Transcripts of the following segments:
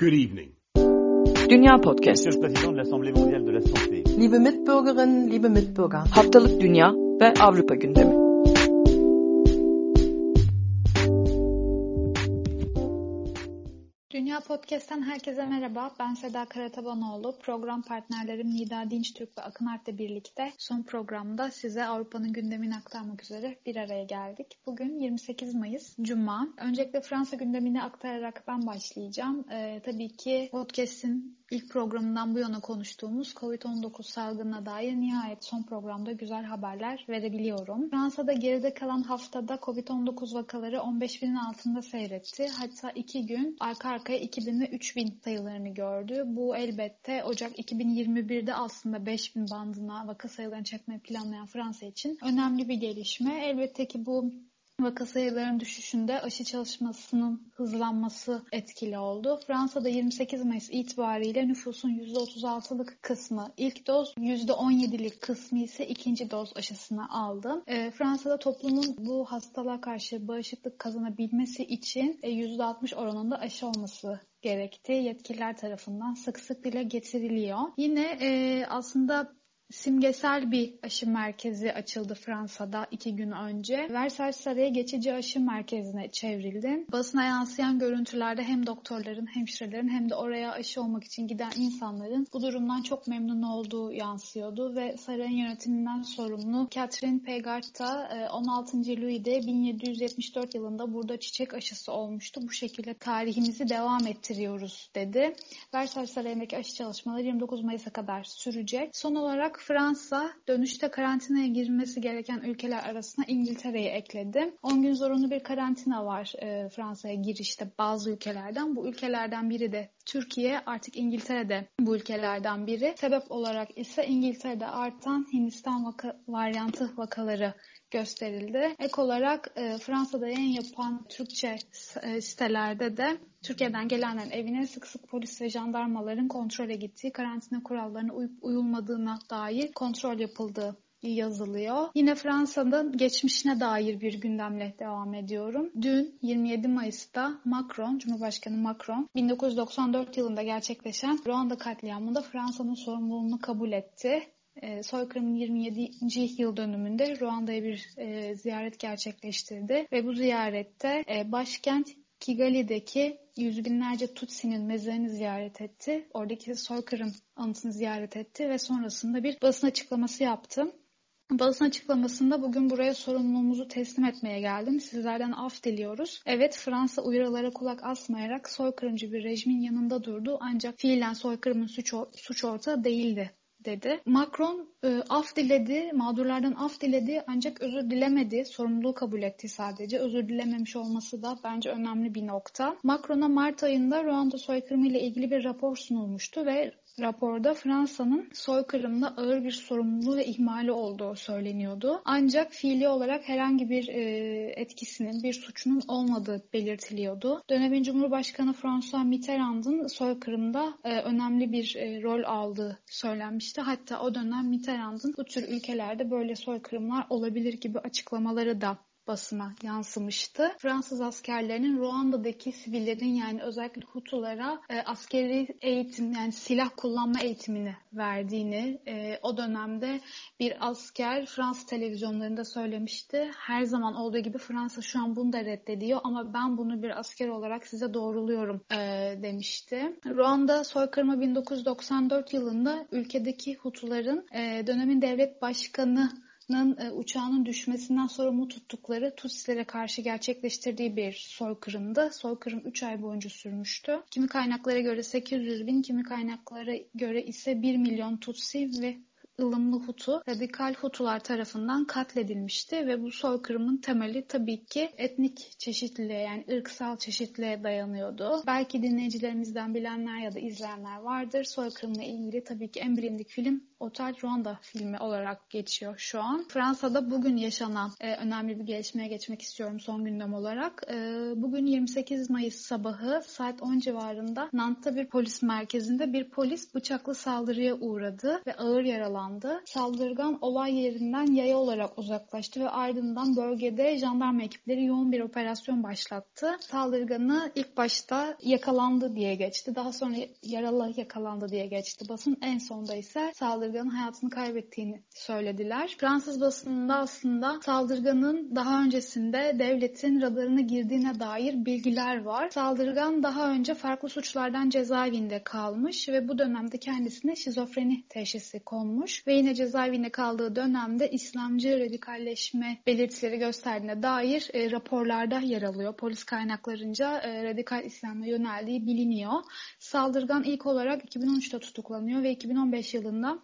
Good evening. Dünya Podcast. M.l.s. Presidente, l'Assemblee Mondiale de la Santé. Liebe Mitbürgerinnen, liebe Mitbürger. Haftalık Dünya ve Avrupa gündemi. Podcast'ten herkese merhaba. Ben Seda Karatabanoğlu. Program partnerlerim Nida Dinçtürk ve Akın Art'la birlikte son programda size Avrupa'nın gündemini aktarmak üzere bir araya geldik. Bugün 28 Mayıs, Cuma. Öncelikle Fransa gündemini aktararak ben başlayacağım. Ee, tabii ki podcast'in ilk programından bu yana konuştuğumuz COVID-19 salgınına dair nihayet son programda güzel haberler verebiliyorum. Fransa'da geride kalan haftada COVID-19 vakaları 15 binin altında seyretti. Hatta iki gün arka arkaya 2000 ve 3000 sayılarını gördü. Bu elbette Ocak 2021'de aslında 5000 bandına vaka sayılarını çekmeyi planlayan Fransa için önemli bir gelişme. Elbette ki bu Vaka sayılarının düşüşünde aşı çalışmasının hızlanması etkili oldu. Fransa'da 28 Mayıs itibariyle nüfusun %36'lık kısmı ilk doz, %17'lik kısmı ise ikinci doz aşısını aldı. E, Fransa'da toplumun bu hastalığa karşı bağışıklık kazanabilmesi için e, %60 oranında aşı olması gerekti. Yetkililer tarafından sık sık dile getiriliyor. Yine e, aslında simgesel bir aşı merkezi açıldı Fransa'da iki gün önce. Versailles Sarayı geçici aşı merkezine çevrildi. Basına yansıyan görüntülerde hem doktorların, hemşirelerin hem de oraya aşı olmak için giden insanların bu durumdan çok memnun olduğu yansıyordu ve sarayın yönetiminden sorumlu Catherine Pegard da 16. Louis'de 1774 yılında burada çiçek aşısı olmuştu. Bu şekilde tarihimizi devam ettiriyoruz dedi. Versailles Sarayı'ndaki aşı çalışmaları 29 Mayıs'a kadar sürecek. Son olarak Fransa dönüşte karantinaya girmesi gereken ülkeler arasına İngiltere'yi ekledi. 10 gün zorunlu bir karantina var e, Fransa'ya girişte bazı ülkelerden. Bu ülkelerden biri de Türkiye artık İngiltere'de bu ülkelerden biri. Sebep olarak ise İngiltere'de artan Hindistan vaka, varyantı vakaları gösterildi. Ek olarak e, Fransa'da yayın yapan Türkçe e, sitelerde de Türkiye'den gelenlerin evine sık sık polis ve jandarmaların kontrole gittiği, karantina kurallarına uyup uyulmadığına dair kontrol yapıldığı yazılıyor. Yine Fransa'da geçmişine dair bir gündemle devam ediyorum. Dün 27 Mayıs'ta Macron, Cumhurbaşkanı Macron 1994 yılında gerçekleşen Ruanda katliamında Fransa'nın sorumluluğunu kabul etti. E, soykırımın 27. yıl dönümünde Ruanda'ya bir e, ziyaret gerçekleştirdi ve bu ziyarette e, başkent Kigali'deki yüz binlerce Tutsi'nin mezarını ziyaret etti. Oradaki soykırım anıtını ziyaret etti ve sonrasında bir basın açıklaması yaptı. Basın açıklamasında bugün buraya sorumluluğumuzu teslim etmeye geldim. Sizlerden af diliyoruz. Evet Fransa uyarılara kulak asmayarak soykırımcı bir rejimin yanında durdu. Ancak fiilen soykırımın suç, suç ortağı değildi dedi. Macron e, af diledi, mağdurlardan af diledi ancak özür dilemedi. Sorumluluğu kabul etti sadece. Özür dilememiş olması da bence önemli bir nokta. Macron'a Mart ayında Ruanda soykırımı ile ilgili bir rapor sunulmuştu ve raporda Fransa'nın soykırımda ağır bir sorumluluğu ve ihmali olduğu söyleniyordu. Ancak fiili olarak herhangi bir e, etkisinin, bir suçunun olmadığı belirtiliyordu. Dönemin Cumhurbaşkanı François Mitterrand'ın soykırımda e, önemli bir e, rol aldığı söylenmişti. Hatta o dönem Mitterrand'ın bu tür ülkelerde böyle soykırımlar olabilir gibi açıklamaları da basına yansımıştı. Fransız askerlerinin Ruanda'daki sivillerin yani özellikle Hutulara e, askeri eğitim yani silah kullanma eğitimini verdiğini e, o dönemde bir asker Fransız televizyonlarında söylemişti. Her zaman olduğu gibi Fransa şu an bunu da reddediyor ama ben bunu bir asker olarak size doğruluyorum e, demişti. Ruanda soykırımı 1994 yılında ülkedeki Hutuların e, dönemin devlet başkanı uçağının düşmesinden sorumlu tuttukları Tutsilere karşı gerçekleştirdiği bir soykırımdı. Soykırım 3 ay boyunca sürmüştü. Kimi kaynaklara göre 800 bin, kimi kaynaklara göre ise 1 milyon Tutsi ve ılımlı Hutu, radikal Hutular tarafından katledilmişti ve bu soykırımın temeli tabii ki etnik çeşitliliğe yani ırksal çeşitliliğe dayanıyordu. Belki dinleyicilerimizden bilenler ya da izleyenler vardır. Soykırımla ilgili tabii ki en bilindik film Otel Rwanda filmi olarak geçiyor şu an. Fransa'da bugün yaşanan e, önemli bir gelişmeye geçmek istiyorum son gündem olarak. E, bugün 28 Mayıs sabahı saat 10 civarında Nant'ta bir polis merkezinde bir polis bıçaklı saldırıya uğradı ve ağır yaralandı. Saldırgan olay yerinden yaya olarak uzaklaştı ve ardından bölgede jandarma ekipleri yoğun bir operasyon başlattı. Saldırganı ilk başta yakalandı diye geçti. Daha sonra yaralı yakalandı diye geçti. Basın en sonda ise saldırganın hayatını kaybettiğini söylediler. Fransız basınında aslında saldırganın daha öncesinde devletin radarına girdiğine dair bilgiler var. Saldırgan daha önce farklı suçlardan cezaevinde kalmış ve bu dönemde kendisine şizofreni teşhisi konmuş ve yine cezaevinde kaldığı dönemde İslamcı radikalleşme belirtileri gösterdiğine dair e, raporlarda yer alıyor. Polis kaynaklarınca e, radikal İslam'a yöneldiği biliniyor. Saldırgan ilk olarak 2013'te tutuklanıyor ve 2015 yılında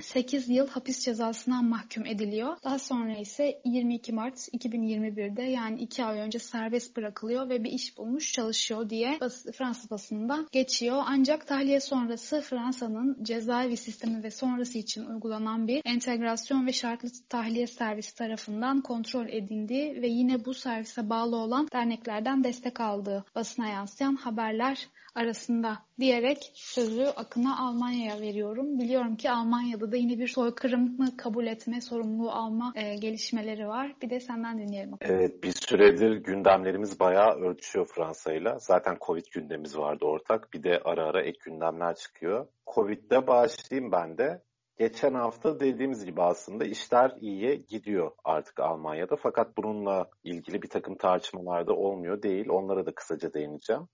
8 yıl hapis cezasına mahkum ediliyor. Daha sonra ise 22 Mart 2021'de yani 2 ay önce serbest bırakılıyor ve bir iş bulmuş çalışıyor diye bas Fransız basınında geçiyor. Ancak tahliye sonrası Fransa'nın cezaevi sistemi ve sonrası için uygulanan bir entegrasyon ve şartlı tahliye servisi tarafından kontrol edildiği ve yine bu servise bağlı olan derneklerden destek aldığı basına yansıyan haberler arasında diyerek sözü Akın'a Almanya'ya veriyorum. Biliyorum ki Almanya'da da yine bir soykırımı kabul etme, sorumluluğu alma e, gelişmeleri var. Bir de senden dinleyelim. Evet bir süredir gündemlerimiz bayağı örtüşüyor Fransa'yla. Zaten Covid gündemimiz vardı ortak. Bir de ara ara ek gündemler çıkıyor. Covid'de başlayayım ben de. Geçen hafta dediğimiz gibi aslında işler iyiye gidiyor artık Almanya'da. Fakat bununla ilgili bir takım tartışmalar da olmuyor değil. Onlara da kısaca değineceğim.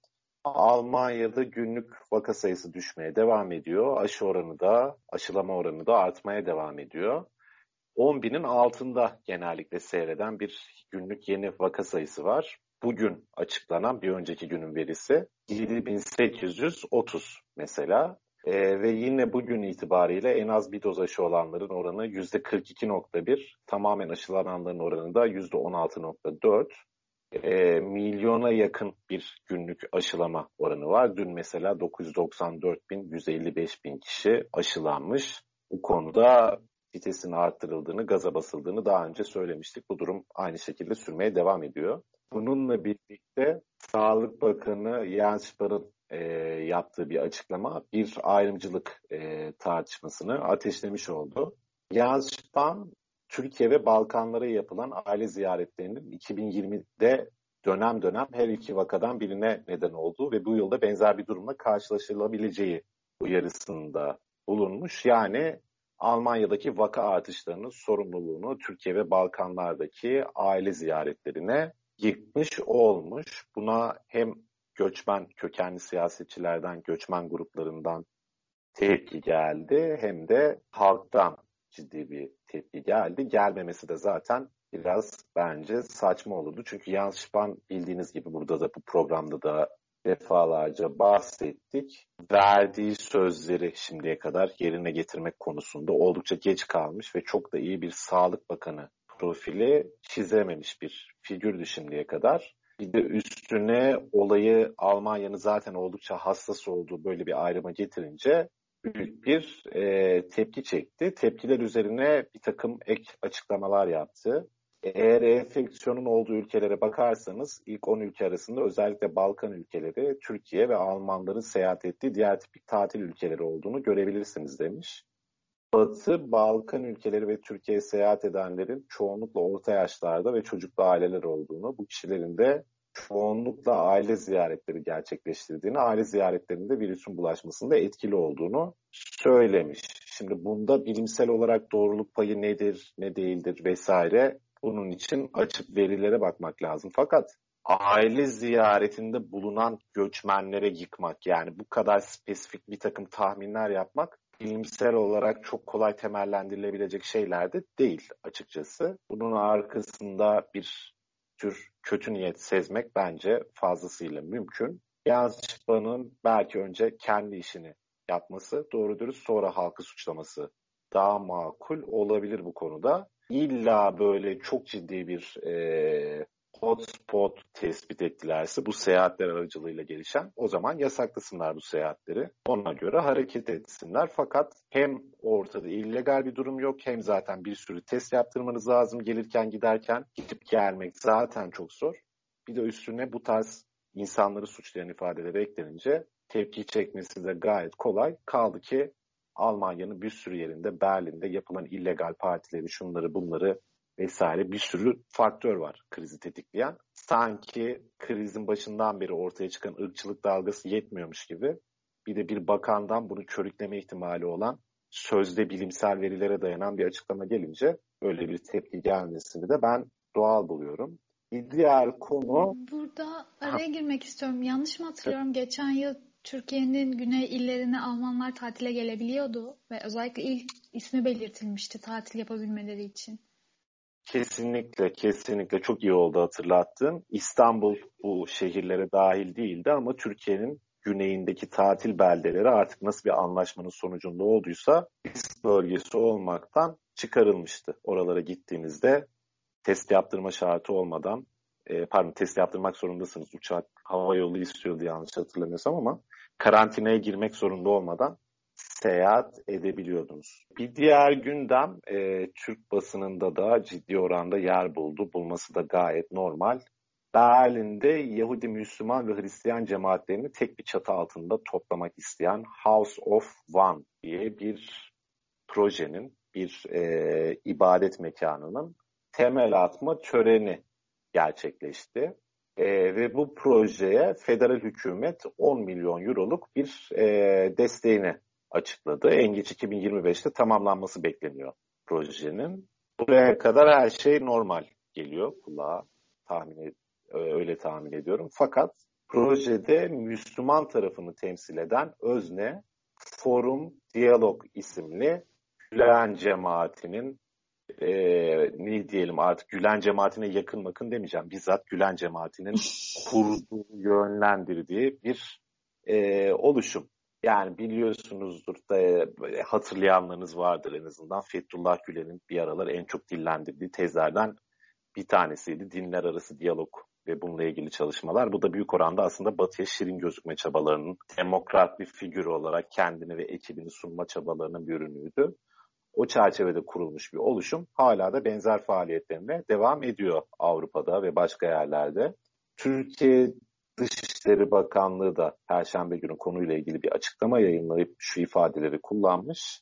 Almanya'da günlük vaka sayısı düşmeye devam ediyor. Aşı oranı da, aşılama oranı da artmaya devam ediyor. 10 binin altında genellikle seyreden bir günlük yeni vaka sayısı var. Bugün açıklanan bir önceki günün verisi 7830 mesela. Ee, ve yine bugün itibariyle en az bir doz aşı olanların oranı %42.1, tamamen aşılananların oranı da %16.4 e, milyona yakın bir günlük aşılama oranı var. Dün mesela 994 bin, 155 bin kişi aşılanmış. Bu konuda vitesin arttırıldığını, gaza basıldığını daha önce söylemiştik. Bu durum aynı şekilde sürmeye devam ediyor. Bununla birlikte Sağlık Bakanı Jens Spar'ın e, yaptığı bir açıklama bir ayrımcılık e, tartışmasını ateşlemiş oldu. Jens Spahn Türkiye ve Balkanlara yapılan aile ziyaretlerinin 2020'de dönem dönem her iki vakadan birine neden olduğu ve bu yılda benzer bir durumla karşılaşılabileceği uyarısında bulunmuş. Yani Almanya'daki vaka artışlarının sorumluluğunu Türkiye ve Balkanlardaki aile ziyaretlerine yıkmış olmuş. Buna hem göçmen kökenli siyasetçilerden, göçmen gruplarından tepki geldi hem de halktan ciddi bir tepki geldi. Gelmemesi de zaten biraz bence saçma olurdu. Çünkü Jans Spahn bildiğiniz gibi burada da bu programda da defalarca bahsettik. Verdiği sözleri şimdiye kadar yerine getirmek konusunda oldukça geç kalmış ve çok da iyi bir Sağlık Bakanı profili çizememiş bir figürdü şimdiye kadar. Bir de üstüne olayı Almanya'nın zaten oldukça hassas olduğu böyle bir ayrıma getirince büyük bir e, tepki çekti. Tepkiler üzerine bir takım ek açıklamalar yaptı. Eğer enfeksiyonun olduğu ülkelere bakarsanız ilk 10 ülke arasında özellikle Balkan ülkeleri, Türkiye ve Almanların seyahat ettiği diğer tipik tatil ülkeleri olduğunu görebilirsiniz demiş. Batı, Balkan ülkeleri ve Türkiye'ye seyahat edenlerin çoğunlukla orta yaşlarda ve çocuklu aileler olduğunu, bu kişilerin de çoğunlukla aile ziyaretleri gerçekleştirdiğini, aile ziyaretlerinde virüsün bulaşmasında etkili olduğunu söylemiş. Şimdi bunda bilimsel olarak doğruluk payı nedir, ne değildir vesaire bunun için açıp verilere bakmak lazım. Fakat aile ziyaretinde bulunan göçmenlere yıkmak yani bu kadar spesifik bir takım tahminler yapmak bilimsel olarak çok kolay temellendirilebilecek şeyler de değil açıkçası. Bunun arkasında bir tür kötü niyet sezmek bence fazlasıyla mümkün. Yalnız belki önce kendi işini yapması, doğru dürüst sonra halkı suçlaması daha makul olabilir bu konuda. İlla böyle çok ciddi bir e, hotspot tespit ettilerse bu seyahatler aracılığıyla gelişen o zaman yasaklasınlar bu seyahatleri. Ona göre hareket etsinler. Fakat hem ortada illegal bir durum yok hem zaten bir sürü test yaptırmanız lazım gelirken giderken. Gidip gelmek zaten çok zor. Bir de üstüne bu tarz insanları suçlayan ifadeleri eklenince tepki çekmesi de gayet kolay. Kaldı ki Almanya'nın bir sürü yerinde Berlin'de yapılan illegal partileri, şunları bunları vesaire bir sürü faktör var krizi tetikleyen. Sanki krizin başından beri ortaya çıkan ırkçılık dalgası yetmiyormuş gibi bir de bir bakandan bunu körükleme ihtimali olan sözde bilimsel verilere dayanan bir açıklama gelince öyle bir tepki gelmesini de ben doğal buluyorum. Diğer konu... Burada araya girmek istiyorum. Yanlış mı hatırlıyorum? Geçen yıl Türkiye'nin güney illerine Almanlar tatile gelebiliyordu ve özellikle ilk ismi belirtilmişti tatil yapabilmeleri için. Kesinlikle, kesinlikle çok iyi oldu hatırlattın. İstanbul bu şehirlere dahil değildi ama Türkiye'nin güneyindeki tatil beldeleri artık nasıl bir anlaşmanın sonucunda olduysa risk bölgesi olmaktan çıkarılmıştı. Oralara gittiğinizde test yaptırma şartı olmadan, e, pardon test yaptırmak zorundasınız. Uçak, hava yolu istiyordu yanlış hatırlamıyorsam ama karantinaya girmek zorunda olmadan seyahat edebiliyordunuz. Bir diğer gündem e, Türk basınında da ciddi oranda yer buldu. Bulması da gayet normal. Berlin'de Yahudi, Müslüman ve Hristiyan cemaatlerini tek bir çatı altında toplamak isteyen House of One diye bir projenin, bir e, ibadet mekanının temel atma töreni gerçekleşti. E, ve bu projeye federal hükümet 10 milyon euroluk bir e, desteğini açıkladı. En geç 2025'te tamamlanması bekleniyor projenin. Buraya kadar her şey normal geliyor kulağa tahmin öyle tahmin ediyorum. Fakat projede Müslüman tarafını temsil eden özne Forum Diyalog isimli Gülen cemaatinin e, ne diyelim artık Gülen cemaatine yakın makın demeyeceğim. Bizzat Gülen cemaatinin kurduğu, yönlendirdiği bir e, oluşum. Yani biliyorsunuzdur da e, hatırlayanlarınız vardır en azından. Fethullah Gülen'in bir aralar en çok dillendirdiği tezlerden bir tanesiydi. Dinler arası diyalog ve bununla ilgili çalışmalar. Bu da büyük oranda aslında Batı'ya şirin gözükme çabalarının demokrat bir figür olarak kendini ve ekibini sunma çabalarının bir ürünüydü. O çerçevede kurulmuş bir oluşum hala da benzer faaliyetlerine devam ediyor Avrupa'da ve başka yerlerde. Türkiye Dışişleri Bakanlığı da Perşembe günü konuyla ilgili bir açıklama yayınlayıp şu ifadeleri kullanmış.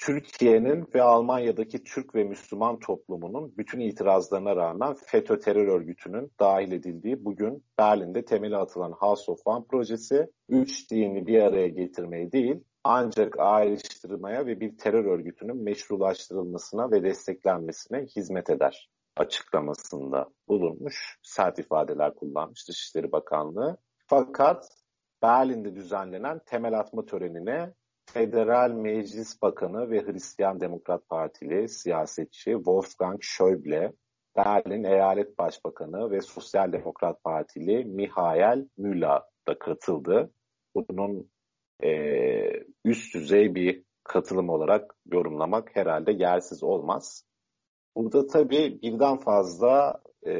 Türkiye'nin ve Almanya'daki Türk ve Müslüman toplumunun bütün itirazlarına rağmen FETÖ terör örgütünün dahil edildiği bugün Berlin'de temeli atılan House of One projesi üç dini bir araya getirmeyi değil ancak ayrıştırmaya ve bir terör örgütünün meşrulaştırılmasına ve desteklenmesine hizmet eder açıklamasında bulunmuş. Sert ifadeler kullanmış Dışişleri Bakanlığı. Fakat Berlin'de düzenlenen temel atma törenine Federal Meclis Bakanı ve Hristiyan Demokrat Partili siyasetçi Wolfgang Schäuble, Berlin Eyalet Başbakanı ve Sosyal Demokrat Partili Mihail Müller da katıldı. Bunun e, üst düzey bir katılım olarak yorumlamak herhalde yersiz olmaz. Burada tabii birden fazla e,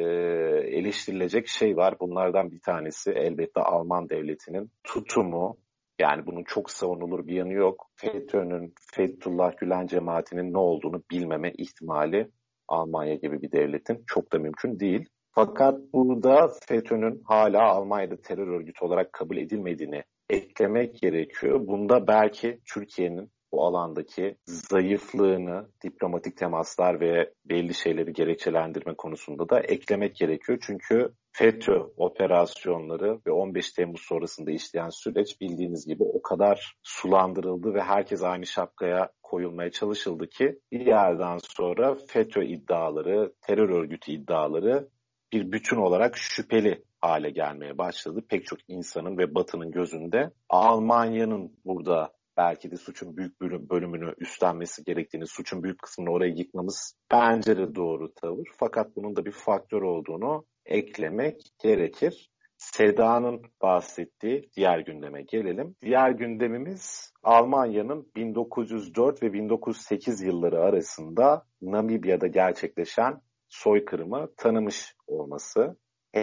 eleştirilecek şey var. Bunlardan bir tanesi elbette Alman devletinin tutumu. Yani bunun çok savunulur bir yanı yok. FETÖ'nün, Fethullah Gülen cemaatinin ne olduğunu bilmeme ihtimali Almanya gibi bir devletin çok da mümkün değil. Fakat burada FETÖ'nün hala Almanya'da terör örgütü olarak kabul edilmediğini eklemek gerekiyor. Bunda belki Türkiye'nin alandaki zayıflığını diplomatik temaslar ve belli şeyleri gerekçelendirme konusunda da eklemek gerekiyor. Çünkü FETÖ operasyonları ve 15 Temmuz sonrasında işleyen süreç bildiğiniz gibi o kadar sulandırıldı ve herkes aynı şapkaya koyulmaya çalışıldı ki bir yerden sonra FETÖ iddiaları, terör örgütü iddiaları bir bütün olarak şüpheli hale gelmeye başladı. Pek çok insanın ve Batı'nın gözünde Almanya'nın burada belki de suçun büyük bölümünü üstlenmesi gerektiğini, suçun büyük kısmını oraya yıkmamız bence de doğru tavır. Fakat bunun da bir faktör olduğunu eklemek gerekir. Seda'nın bahsettiği diğer gündeme gelelim. Diğer gündemimiz Almanya'nın 1904 ve 1908 yılları arasında Namibya'da gerçekleşen soykırımı tanımış olması.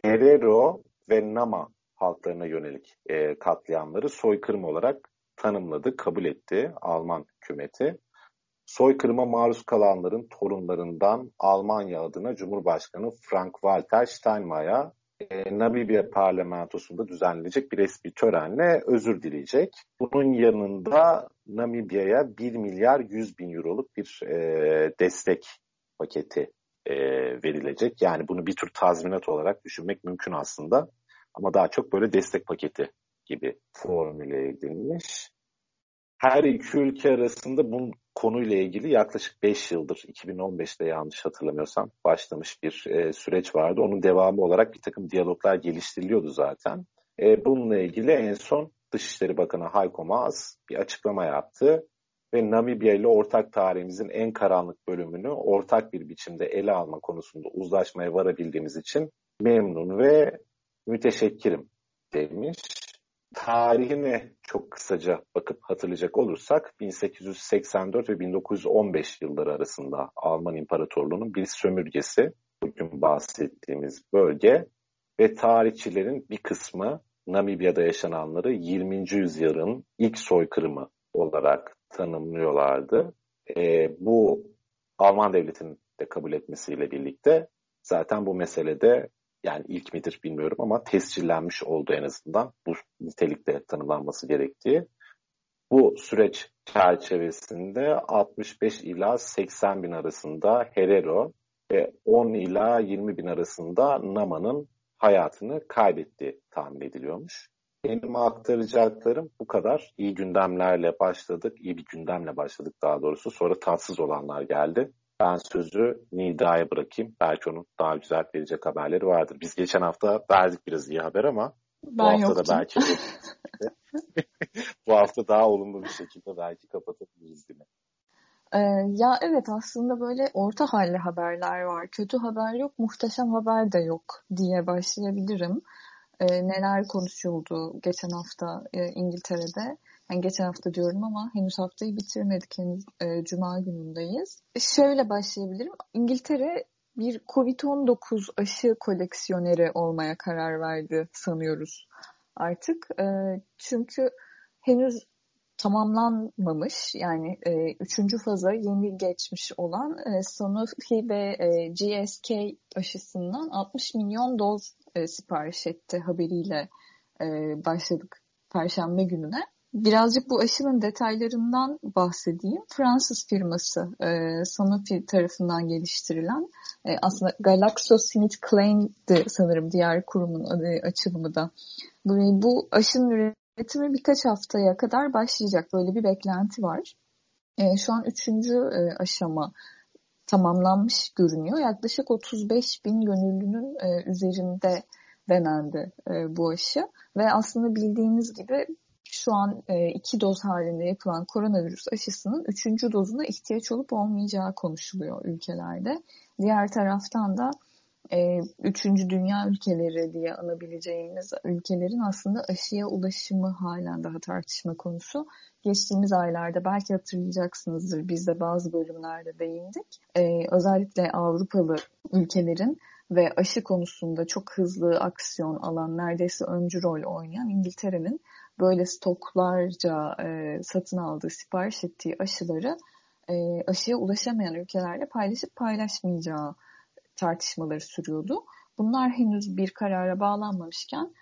Herero ve Nama halklarına yönelik e, katliamları soykırım olarak tanımladı, kabul etti Alman hükümeti. Soykırıma maruz kalanların torunlarından Almanya adına Cumhurbaşkanı Frank-Walter Steinmeier e, Namibya parlamentosunda düzenlenecek bir resmi törenle özür dileyecek. Bunun yanında Namibya'ya 1 milyar 100 bin euroluk bir e, destek paketi e, verilecek. Yani bunu bir tür tazminat olarak düşünmek mümkün aslında. Ama daha çok böyle destek paketi gibi formüle edilmiş. Her iki ülke arasında bu konuyla ilgili yaklaşık 5 yıldır, 2015'te yanlış hatırlamıyorsam başlamış bir e, süreç vardı. Onun devamı olarak bir takım diyaloglar geliştiriliyordu zaten. E, bununla ilgili en son Dışişleri Bakanı Hayko Maas bir açıklama yaptı ve Namibya ile ortak tarihimizin en karanlık bölümünü ortak bir biçimde ele alma konusunda uzlaşmaya varabildiğimiz için memnun ve müteşekkirim demiş. Tarihine çok kısaca bakıp hatırlayacak olursak 1884 ve 1915 yılları arasında Alman İmparatorluğu'nun bir sömürgesi bugün bahsettiğimiz bölge ve tarihçilerin bir kısmı Namibya'da yaşananları 20. yüzyılın ilk soykırımı olarak tanımlıyorlardı. E, bu Alman devletinin de kabul etmesiyle birlikte zaten bu meselede yani ilk midir bilmiyorum ama tescillenmiş oldu en azından bu nitelikte tanımlanması gerektiği. Bu süreç çerçevesinde 65 ila 80 bin arasında Herero ve 10 ila 20 bin arasında Nama'nın hayatını kaybettiği tahmin ediliyormuş. Benim aktaracaklarım bu kadar. İyi gündemlerle başladık, iyi bir gündemle başladık daha doğrusu. Sonra tatsız olanlar geldi. Ben sözü Nida'ya bırakayım. Belki onun daha güzel verecek haberleri vardır. Biz geçen hafta verdik biraz iyi haber ama ben bu hafta yoktum. da belki bu hafta daha olumlu bir şekilde belki kapatabiliriz yine. Ee, ya evet aslında böyle orta halli haberler var. Kötü haber yok, muhteşem haber de yok diye başlayabilirim. Ee, neler konuşuldu geçen hafta e, İngiltere'de? Yani geçen hafta diyorum ama henüz haftayı bitirmedik. Henüz e, Cuma günündeyiz. Şöyle başlayabilirim. İngiltere bir Covid-19 aşı koleksiyoneri olmaya karar verdi sanıyoruz artık. E, çünkü henüz tamamlanmamış yani e, üçüncü faza yeni geçmiş olan e, Sanofi ve e, GSK aşısından 60 milyon doz e, sipariş etti haberiyle e, başladık Perşembe gününe. Birazcık bu aşının detaylarından bahsedeyim. Fransız firması e, Sanofi tarafından geliştirilen e, aslında GlaxoSmithKline'di sanırım diğer kurumun adı, açılımı da. Bu, bu aşının üretimi birkaç haftaya kadar başlayacak. Böyle bir beklenti var. E, şu an üçüncü e, aşama tamamlanmış görünüyor. Yaklaşık 35 bin gönüllünün e, üzerinde denendi e, bu aşı. Ve aslında bildiğiniz gibi şu an e, iki doz halinde yapılan koronavirüs aşısının üçüncü dozuna ihtiyaç olup olmayacağı konuşuluyor ülkelerde. Diğer taraftan da e, üçüncü dünya ülkeleri diye anabileceğimiz ülkelerin aslında aşıya ulaşımı halen daha tartışma konusu. Geçtiğimiz aylarda belki hatırlayacaksınızdır biz de bazı bölümlerde değindik. E, özellikle Avrupalı ülkelerin ve aşı konusunda çok hızlı aksiyon alan neredeyse öncü rol oynayan İngiltere'nin böyle stoklarca e, satın aldığı, sipariş ettiği aşıları e, aşıya ulaşamayan ülkelerle paylaşıp paylaşmayacağı tartışmaları sürüyordu. Bunlar henüz bir karara bağlanmamışken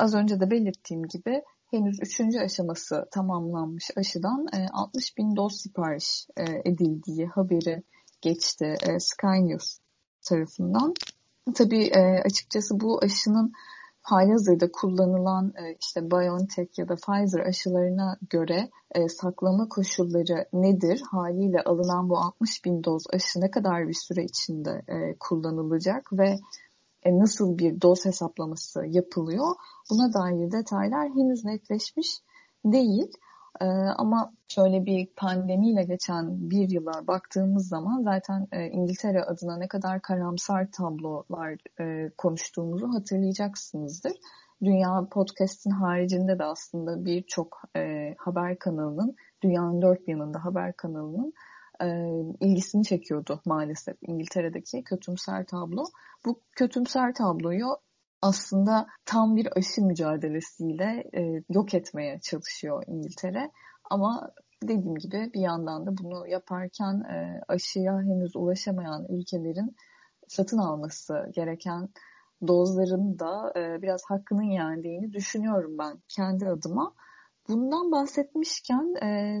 az önce de belirttiğim gibi henüz üçüncü aşaması tamamlanmış aşıdan e, 60 bin doz sipariş e, edildiği haberi geçti e, Sky News tarafından. Tabii e, açıkçası bu aşının halihazırda kullanılan e, işte BioNTech ya da Pfizer aşılarına göre e, saklama koşulları nedir? Haliyle alınan bu 60 bin doz aşı ne kadar bir süre içinde e, kullanılacak ve nasıl bir doz hesaplaması yapılıyor? Buna dair detaylar henüz netleşmiş değil. Ee, ama şöyle bir pandemiyle geçen bir yıla baktığımız zaman zaten e, İngiltere adına ne kadar karamsar tablolar e, konuştuğumuzu hatırlayacaksınızdır. Dünya Podcast'in haricinde de aslında birçok e, haber kanalının, dünyanın dört yanında haber kanalının e, ilgisini çekiyordu maalesef İngiltere'deki kötümser tablo. Bu kötümser tabloyu aslında tam bir aşı mücadelesiyle e, yok etmeye çalışıyor İngiltere. Ama dediğim gibi bir yandan da bunu yaparken e, aşıya henüz ulaşamayan ülkelerin satın alması gereken dozların da e, biraz hakkının yendiğini düşünüyorum ben kendi adıma. Bundan bahsetmişken e,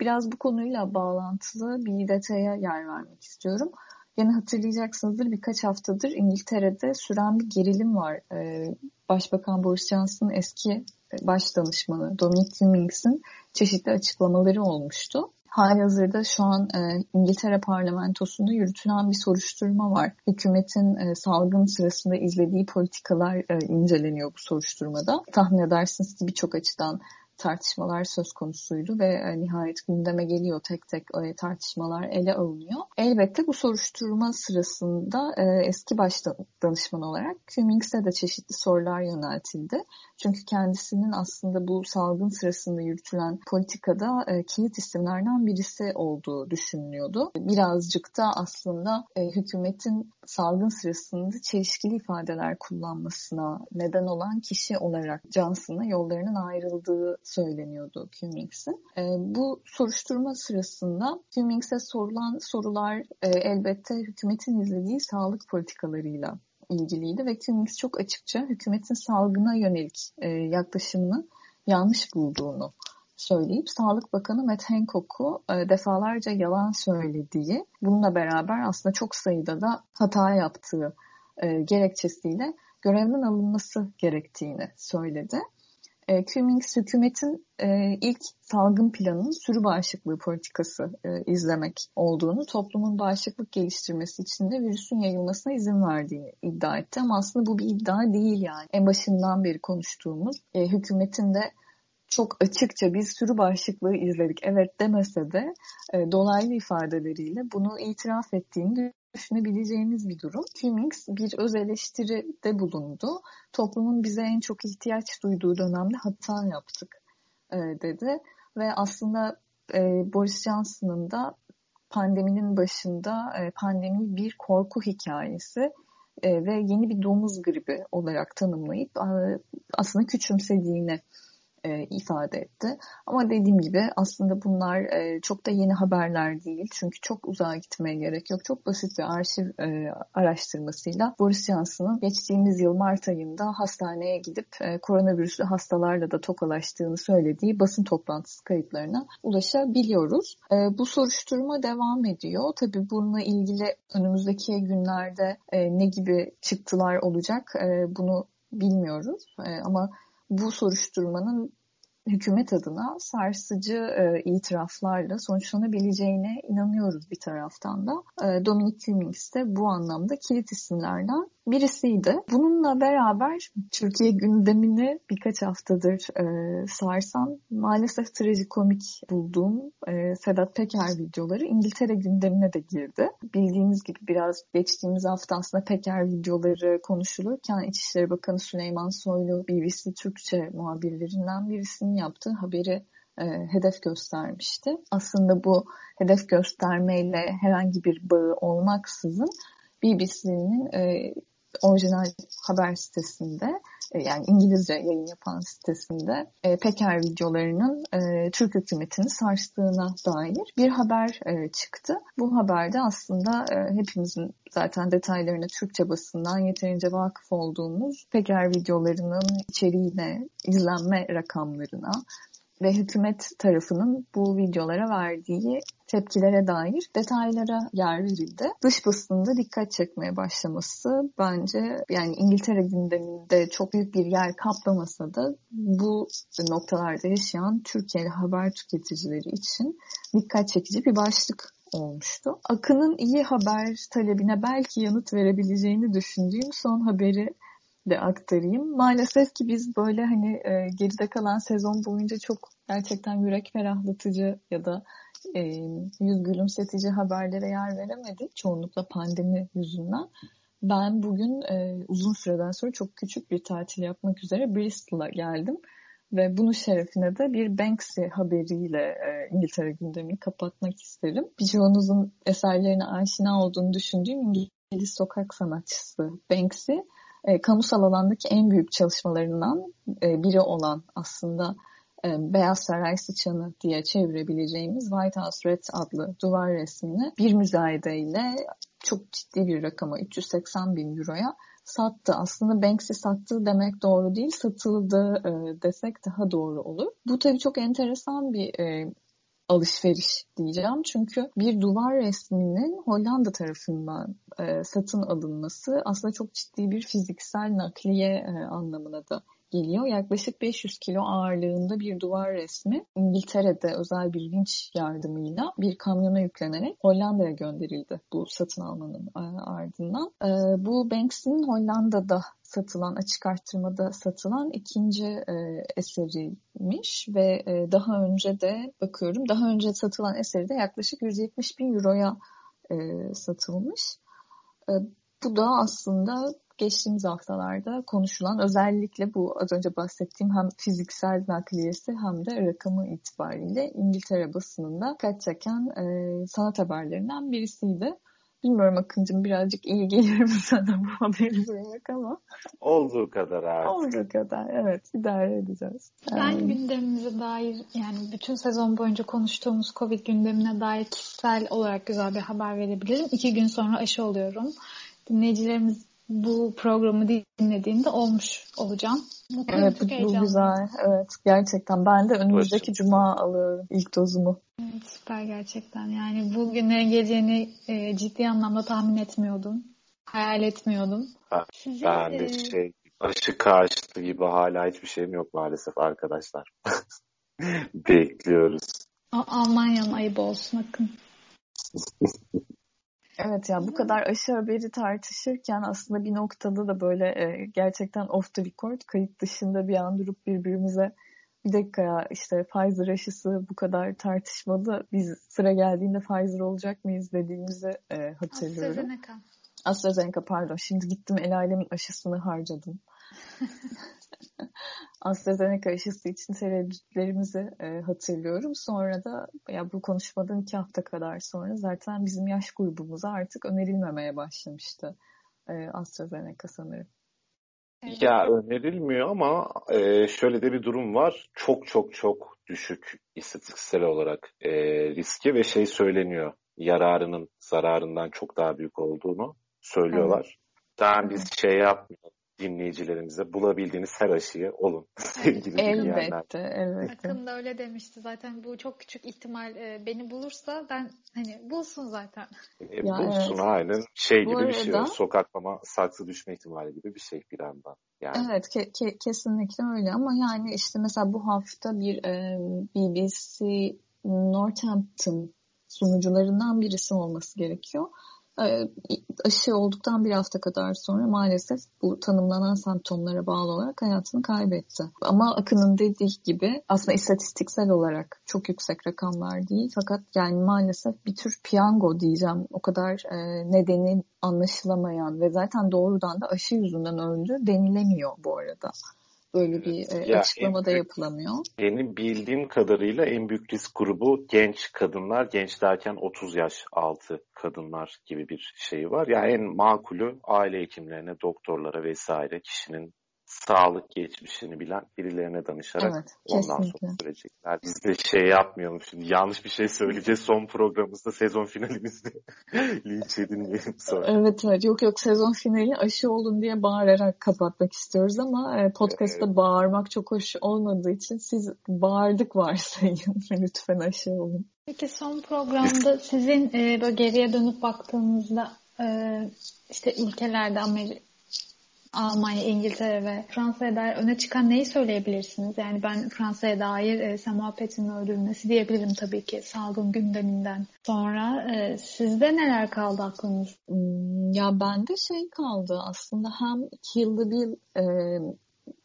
biraz bu konuyla bağlantılı bir detaya yer vermek istiyorum. Yine hatırlayacaksınızdır birkaç haftadır İngiltere'de süren bir gerilim var. Ee, Başbakan Boris Johnson'ın eski baş danışmanı Dominic Cummings'in çeşitli açıklamaları olmuştu. Hali hazırda şu an e, İngiltere parlamentosunda yürütülen bir soruşturma var. Hükümetin e, salgın sırasında izlediği politikalar e, inceleniyor bu soruşturmada. Tahmin edersiniz ki birçok açıdan tartışmalar söz konusuydu ve e, nihayet gündeme geliyor tek tek e, tartışmalar ele alınıyor. Elbette bu soruşturma sırasında e, eski baş danışman olarak Cummings'e de çeşitli sorular yöneltildi. Çünkü kendisinin aslında bu salgın sırasında yürütülen politikada e, kilit isimlerden birisi olduğu düşünülüyordu. Birazcık da aslında hükümetin salgın sırasında çelişkili ifadeler kullanmasına neden olan kişi olarak Johnson'la yollarının ayrıldığı söyleniyordu Cummings'in. E, bu soruşturma sırasında Cummings'e sorulan sorular e, elbette hükümetin izlediği sağlık politikalarıyla ilgiliydi ve Cummings çok açıkça hükümetin salgına yönelik e, yaklaşımını yanlış bulduğunu söyleyip Sağlık Bakanı Matt Hancock'u e, defalarca yalan söylediği, bununla beraber aslında çok sayıda da hata yaptığı e, gerekçesiyle görevden alınması gerektiğini söyledi. E, Cummings hükümetin e, ilk salgın planının sürü bağışıklığı politikası e, izlemek olduğunu, toplumun bağışıklık geliştirmesi için de virüsün yayılmasına izin verdiğini iddia etti. Ama aslında bu bir iddia değil yani. En başından beri konuştuğumuz e, hükümetin de çok açıkça biz sürü bağışıklığı izledik evet demese de e, dolaylı ifadeleriyle bunu itiraf ettiğini düşünebileceğimiz bir durum. Cummings bir öz eleştiride bulundu. Toplumun bize en çok ihtiyaç duyduğu dönemde hata yaptık e, dedi. Ve aslında e, Boris Johnson'ın da pandeminin başında e, pandemi bir korku hikayesi ve yeni bir domuz gribi olarak tanımlayıp aslında küçümsediğini e, ifade etti. Ama dediğim gibi aslında bunlar e, çok da yeni haberler değil. Çünkü çok uzağa gitmeye gerek yok. Çok basit bir arşiv e, araştırmasıyla Boris Johnson'ın geçtiğimiz yıl Mart ayında hastaneye gidip e, koronavirüslü hastalarla da tokalaştığını söylediği basın toplantısı kayıtlarına ulaşabiliyoruz. E, bu soruşturma devam ediyor. Tabii bununla ilgili önümüzdeki günlerde e, ne gibi çıktılar olacak e, bunu bilmiyoruz. E, ama bu soruşturmanın hükümet adına sarsıcı e, itiraflarla sonuçlanabileceğine inanıyoruz bir taraftan da. E, Dominic Cummings de bu anlamda kilit isimlerden birisiydi. Bununla beraber Türkiye gündemini birkaç haftadır e, sarsan maalesef trajikomik bulduğum e, Sedat Peker videoları İngiltere gündemine de girdi. Bildiğiniz gibi biraz geçtiğimiz hafta aslında Peker videoları konuşulurken İçişleri Bakanı Süleyman Soylu BBC Türkçe muhabirlerinden birisinin yaptığı haberi e, hedef göstermişti. Aslında bu hedef göstermeyle herhangi bir bağı olmaksızın BBC'nin e, orijinal haber sitesinde e, yani İngilizce yayın yapan sitesinde e, Peker videolarının e, Türk hükümetini sarstığına dair bir haber e, çıktı. Bu haberde aslında e, hepimizin zaten detaylarına Türkçe basından yeterince vakıf olduğumuz Peker videolarının içeriğine, izlenme rakamlarına, ve hükümet tarafının bu videolara verdiği tepkilere dair detaylara yer verildi. Dış basında dikkat çekmeye başlaması bence yani İngiltere gündeminde çok büyük bir yer kaplamasa da bu noktalarda yaşayan Türkiye'li haber tüketicileri için dikkat çekici bir başlık olmuştu. Akın'ın iyi haber talebine belki yanıt verebileceğini düşündüğüm son haberi de aktarayım. Maalesef ki biz böyle hani e, geride kalan sezon boyunca çok gerçekten yürek ferahlatıcı ya da e, yüz gülümsetici haberlere yer veremedik. Çoğunlukla pandemi yüzünden. Ben bugün e, uzun süreden sonra çok küçük bir tatil yapmak üzere Bristol'a geldim. Ve bunun şerefine de bir Banksy haberiyle e, İngiltere gündemini kapatmak isterim. Birçoğunuzun eserlerine aşina olduğunu düşündüğüm İngiliz sokak sanatçısı Banksy e, kamusal alandaki en büyük çalışmalarından e, biri olan aslında Beyaz Saray Sıçanı diye çevirebileceğimiz White House Red adlı duvar resmini bir müzayede ile çok ciddi bir rakama 380 bin euroya sattı. Aslında Banksy sattı demek doğru değil, satıldı e, desek daha doğru olur. Bu tabii çok enteresan bir e, alışveriş diyeceğim. Çünkü bir duvar resminin Hollanda tarafından e, satın alınması aslında çok ciddi bir fiziksel nakliye e, anlamına da geliyor. Yaklaşık 500 kilo ağırlığında bir duvar resmi İngiltere'de özel bir vinç yardımıyla bir kamyona yüklenerek Hollanda'ya gönderildi bu satın almanın e, ardından. E, bu Banksy'nin Hollanda'da satılan, açık arttırmada satılan ikinci e, eseriymiş ve e, daha önce de bakıyorum daha önce satılan eseri de yaklaşık 170 bin euroya e, satılmış. E, bu da aslında geçtiğimiz haftalarda konuşulan özellikle bu az önce bahsettiğim hem fiziksel nakliyesi hem de rakamı itibariyle İngiltere basınında dikkat çeken e, sanat haberlerinden birisiydi. Bilmiyorum Akıncım birazcık iyi gelir mi sana bu haberi duymak ama. Olduğu kadar abi. Olduğu kadar evet idare edeceğiz. Ben gündemimize dair yani bütün sezon boyunca konuştuğumuz Covid gündemine dair kişisel olarak güzel bir haber verebilirim. İki gün sonra aşı oluyorum. Dinleyicilerimiz bu programı dinlediğinde olmuş olacağım. Mutluyum, evet bu, bu güzel. Evet gerçekten. Ben de önümüzdeki cuma alıyorum ilk dozumu. Evet, süper gerçekten. Yani bu günlerin geleceğini e, ciddi anlamda tahmin etmiyordum. Hayal etmiyordum. Ben, ben de e... şey aşı karşıtı gibi hala hiçbir şeyim yok maalesef arkadaşlar. Bekliyoruz. Almanya'nın ayıbı olsun Akın. Evet ya bu kadar aşı haberi tartışırken aslında bir noktada da böyle e, gerçekten off the record kayıt dışında bir an durup birbirimize bir dakika ya işte Pfizer aşısı bu kadar tartışmalı biz sıra geldiğinde Pfizer olacak mıyız dediğimizi e, hatırlıyorum. AstraZeneca. AstraZeneca pardon şimdi gittim el alemin aşısını harcadım. AstraZeneca aşısı için tereddütlerimizi e, hatırlıyorum. Sonra da ya bu konuşmadan iki hafta kadar sonra zaten bizim yaş grubumuza artık önerilmemeye başlamıştı e, AstraZeneca sanırım. Ya önerilmiyor ama e, şöyle de bir durum var. Çok çok çok düşük istatistiksel olarak e, riski ve şey söyleniyor. Yararının zararından çok daha büyük olduğunu söylüyorlar. Evet. Daha biz şey yapmıyoruz dinleyicilerimize bulabildiğiniz her aşıyı olun sevgili Elbette, elbette. Akın da öyle demişti zaten bu çok küçük ihtimal e, beni bulursa ben hani bulsun zaten. E, ya bulsun evet. aynen şey bu gibi arada, bir şey sokaklama saksı düşme ihtimali gibi bir şey bir anda. Yani. Evet ke- ke- kesinlikle öyle ama yani işte mesela bu hafta bir e, BBC Northampton sunucularından birisi olması gerekiyor aşı olduktan bir hafta kadar sonra maalesef bu tanımlanan semptomlara bağlı olarak hayatını kaybetti. Ama Akın'ın dediği gibi aslında istatistiksel olarak çok yüksek rakamlar değil fakat yani maalesef bir tür piyango diyeceğim. O kadar e, nedeni anlaşılamayan ve zaten doğrudan da aşı yüzünden öldü denilemiyor bu arada. Böyle bir e, ya açıklama da yapılamıyor. Benim bildiğim kadarıyla en büyük risk grubu genç kadınlar. Genç derken 30 yaş altı kadınlar gibi bir şey var. Yani en makulü aile hekimlerine, doktorlara vesaire kişinin sağlık geçmişini bilen birilerine danışarak evet, ondan sonra sürecekler. Biz de şey yapmayalım şimdi yanlış bir şey söyleyeceğiz son programımızda sezon finalimizde linç edilmeyelim sonra. Evet evet yok yok sezon finali aşı olun diye bağırarak kapatmak istiyoruz ama e, podcast'ta evet. bağırmak çok hoş olmadığı için siz bağırdık varsayın lütfen aşı olun. Peki son programda sizin e, böyle geriye dönüp baktığınızda e, işte ülkelerde Amerika Almanya, İngiltere ve Fransa'ya dair öne çıkan neyi söyleyebilirsiniz? Yani ben Fransa'ya dair e, Samuel Paty'nin öldürülmesi diyebilirim tabii ki salgın gündeminden sonra. E, sizde neler kaldı aklınız? Hmm, ya bende şey kaldı aslında hem Kill the Bill e,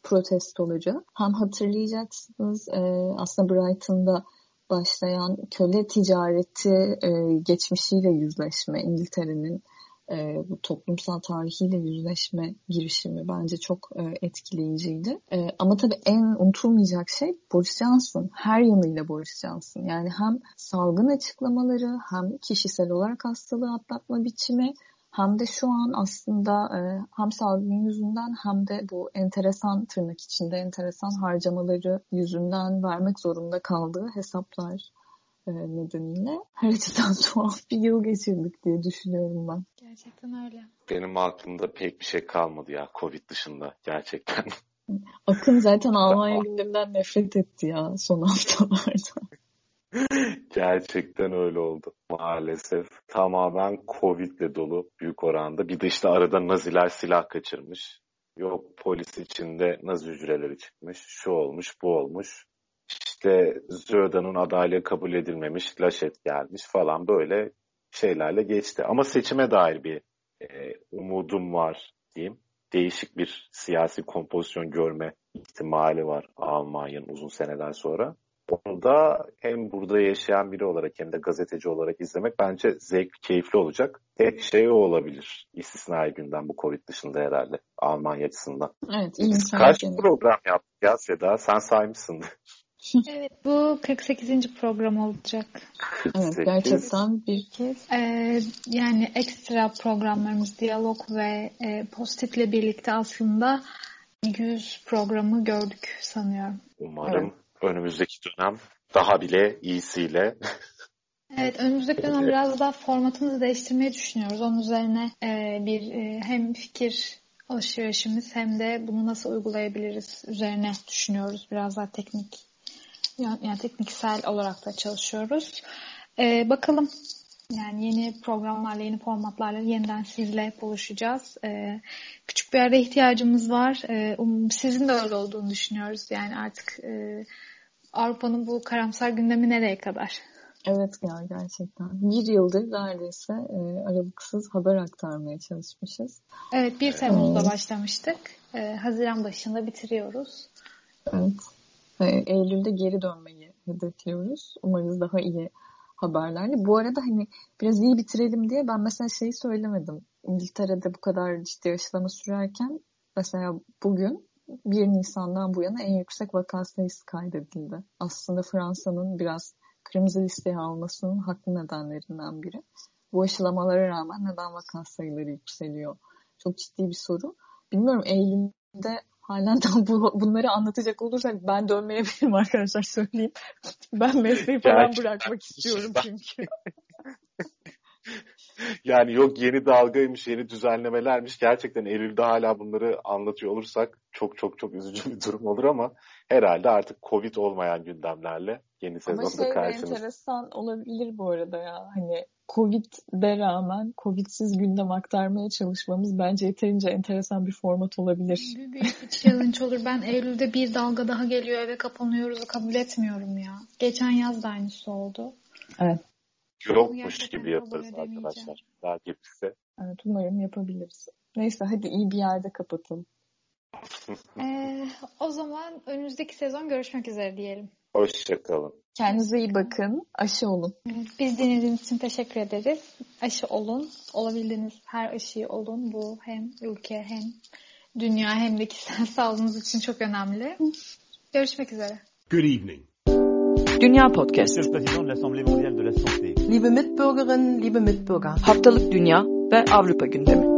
protestoları hem hatırlayacaksınız e, aslında Brighton'da başlayan köle ticareti e, geçmişiyle yüzleşme İngiltere'nin e, bu toplumsal tarihiyle yüzleşme girişimi bence çok e, etkileyiciydi. E, ama tabii en unutulmayacak şey Boris Johnson. Her yanıyla Boris Johnson. Yani hem salgın açıklamaları hem kişisel olarak hastalığı atlatma biçimi hem de şu an aslında e, hem salgın yüzünden hem de bu enteresan tırnak içinde enteresan harcamaları yüzünden vermek zorunda kaldığı hesaplar nedeniyle her açıdan tuhaf bir yıl geçirdik diye düşünüyorum ben. Gerçekten öyle. Benim aklımda pek bir şey kalmadı ya Covid dışında gerçekten. Akın zaten Almanya gündeminden nefret etti ya son haftalarda. Gerçekten öyle oldu maalesef. Tamamen Covid'le dolu büyük oranda. Bir de işte arada Naziler silah kaçırmış. Yok polis içinde Nazi hücreleri çıkmış. Şu olmuş bu olmuş. İşte Zöda'nın adaylığı kabul edilmemiş. Laşet gelmiş falan böyle şeylerle geçti. Ama seçime dair bir e, umudum var diyeyim. Değişik bir siyasi kompozisyon görme ihtimali var Almanya'nın uzun seneler sonra. Onu da hem burada yaşayan biri olarak hem de gazeteci olarak izlemek bence zevk, keyifli olacak. Tek şey o olabilir. İstisnai günden bu Covid dışında herhalde Almanya açısından. Evet, iyi Biz kaç program yaptık ya Seda? Sen saymışsın. Evet bu 48. program olacak. Evet gerçekten bir kez. Ee, yani ekstra programlarımız diyalog ve e, pozitifle birlikte aslında 100 programı gördük sanıyorum. Umarım evet. önümüzdeki dönem daha bile iyisiyle. evet önümüzdeki dönem biraz daha formatımızı değiştirmeyi düşünüyoruz. Onun üzerine e, bir e, hem fikir alışverişimiz hem de bunu nasıl uygulayabiliriz üzerine düşünüyoruz. Biraz daha teknik yani tekniksel olarak da çalışıyoruz. Ee, bakalım yani yeni programlarla, yeni formatlarla yeniden sizle buluşacağız. Ee, küçük bir araya ihtiyacımız var. Ee, um, sizin de öyle olduğunu düşünüyoruz. Yani artık e, Avrupa'nın bu karamsar gündemi nereye kadar? Evet ya gerçekten. Bir yıldır neredeyse e, aralıksız haber aktarmaya çalışmışız. Evet 1 Temmuz'da ee, başlamıştık. E, Haziran başında bitiriyoruz. Evet. Eylül'de geri dönmeyi hedefliyoruz. Umarız daha iyi haberlerle. Bu arada hani biraz iyi bitirelim diye ben mesela şeyi söylemedim. İngiltere'de bu kadar ciddi aşılama sürerken mesela bugün 1 Nisan'dan bu yana en yüksek vaka sayısı kaydedildi. Aslında Fransa'nın biraz kırmızı listeye almasının haklı nedenlerinden biri. Bu aşılamalara rağmen neden vaka sayıları yükseliyor? Çok ciddi bir soru. Bilmiyorum Eylül'de halen daha bu, bunları anlatacak olursak ben dönmeyebilirim arkadaşlar söyleyeyim. Ben mesleği falan bırakmak istiyorum çünkü. yani yok yeni dalgaymış, yeni düzenlemelermiş. Gerçekten Eylül'de hala bunları anlatıyor olursak çok çok çok üzücü bir durum olur ama herhalde artık Covid olmayan gündemlerle yeni sezonda karşımızda. Ama şey karşımız... enteresan olabilir bu arada ya. Hani Covid'de rağmen Covid'siz gündem aktarmaya çalışmamız bence yeterince enteresan bir format olabilir. Büyük bir challenge olur. Ben Eylül'de bir dalga daha geliyor eve kapanıyoruz kabul etmiyorum ya. Geçen yaz da aynısı oldu. Evet. Yokmuş gibi yaparız arkadaşlar. Daha gibisi. Evet umarım yapabiliriz. Neyse hadi iyi bir yerde kapatalım. ee, o zaman önümüzdeki sezon görüşmek üzere diyelim. Hoşçakalın. Kendinize iyi bakın. Aşı olun. Biz dinlediğiniz için teşekkür ederiz. Aşı olun. Olabildiğiniz her aşıyı olun. Bu hem ülke hem dünya hem de kişisel sağlığınız için çok önemli. Görüşmek üzere. Good evening. Dünya Podcast. Monsieur le Président de l'Assemblée mondiale de la santé. Liebe Mitbürgerinnen, liebe Mitbürger. Haftalık Dünya ve Avrupa gündemi.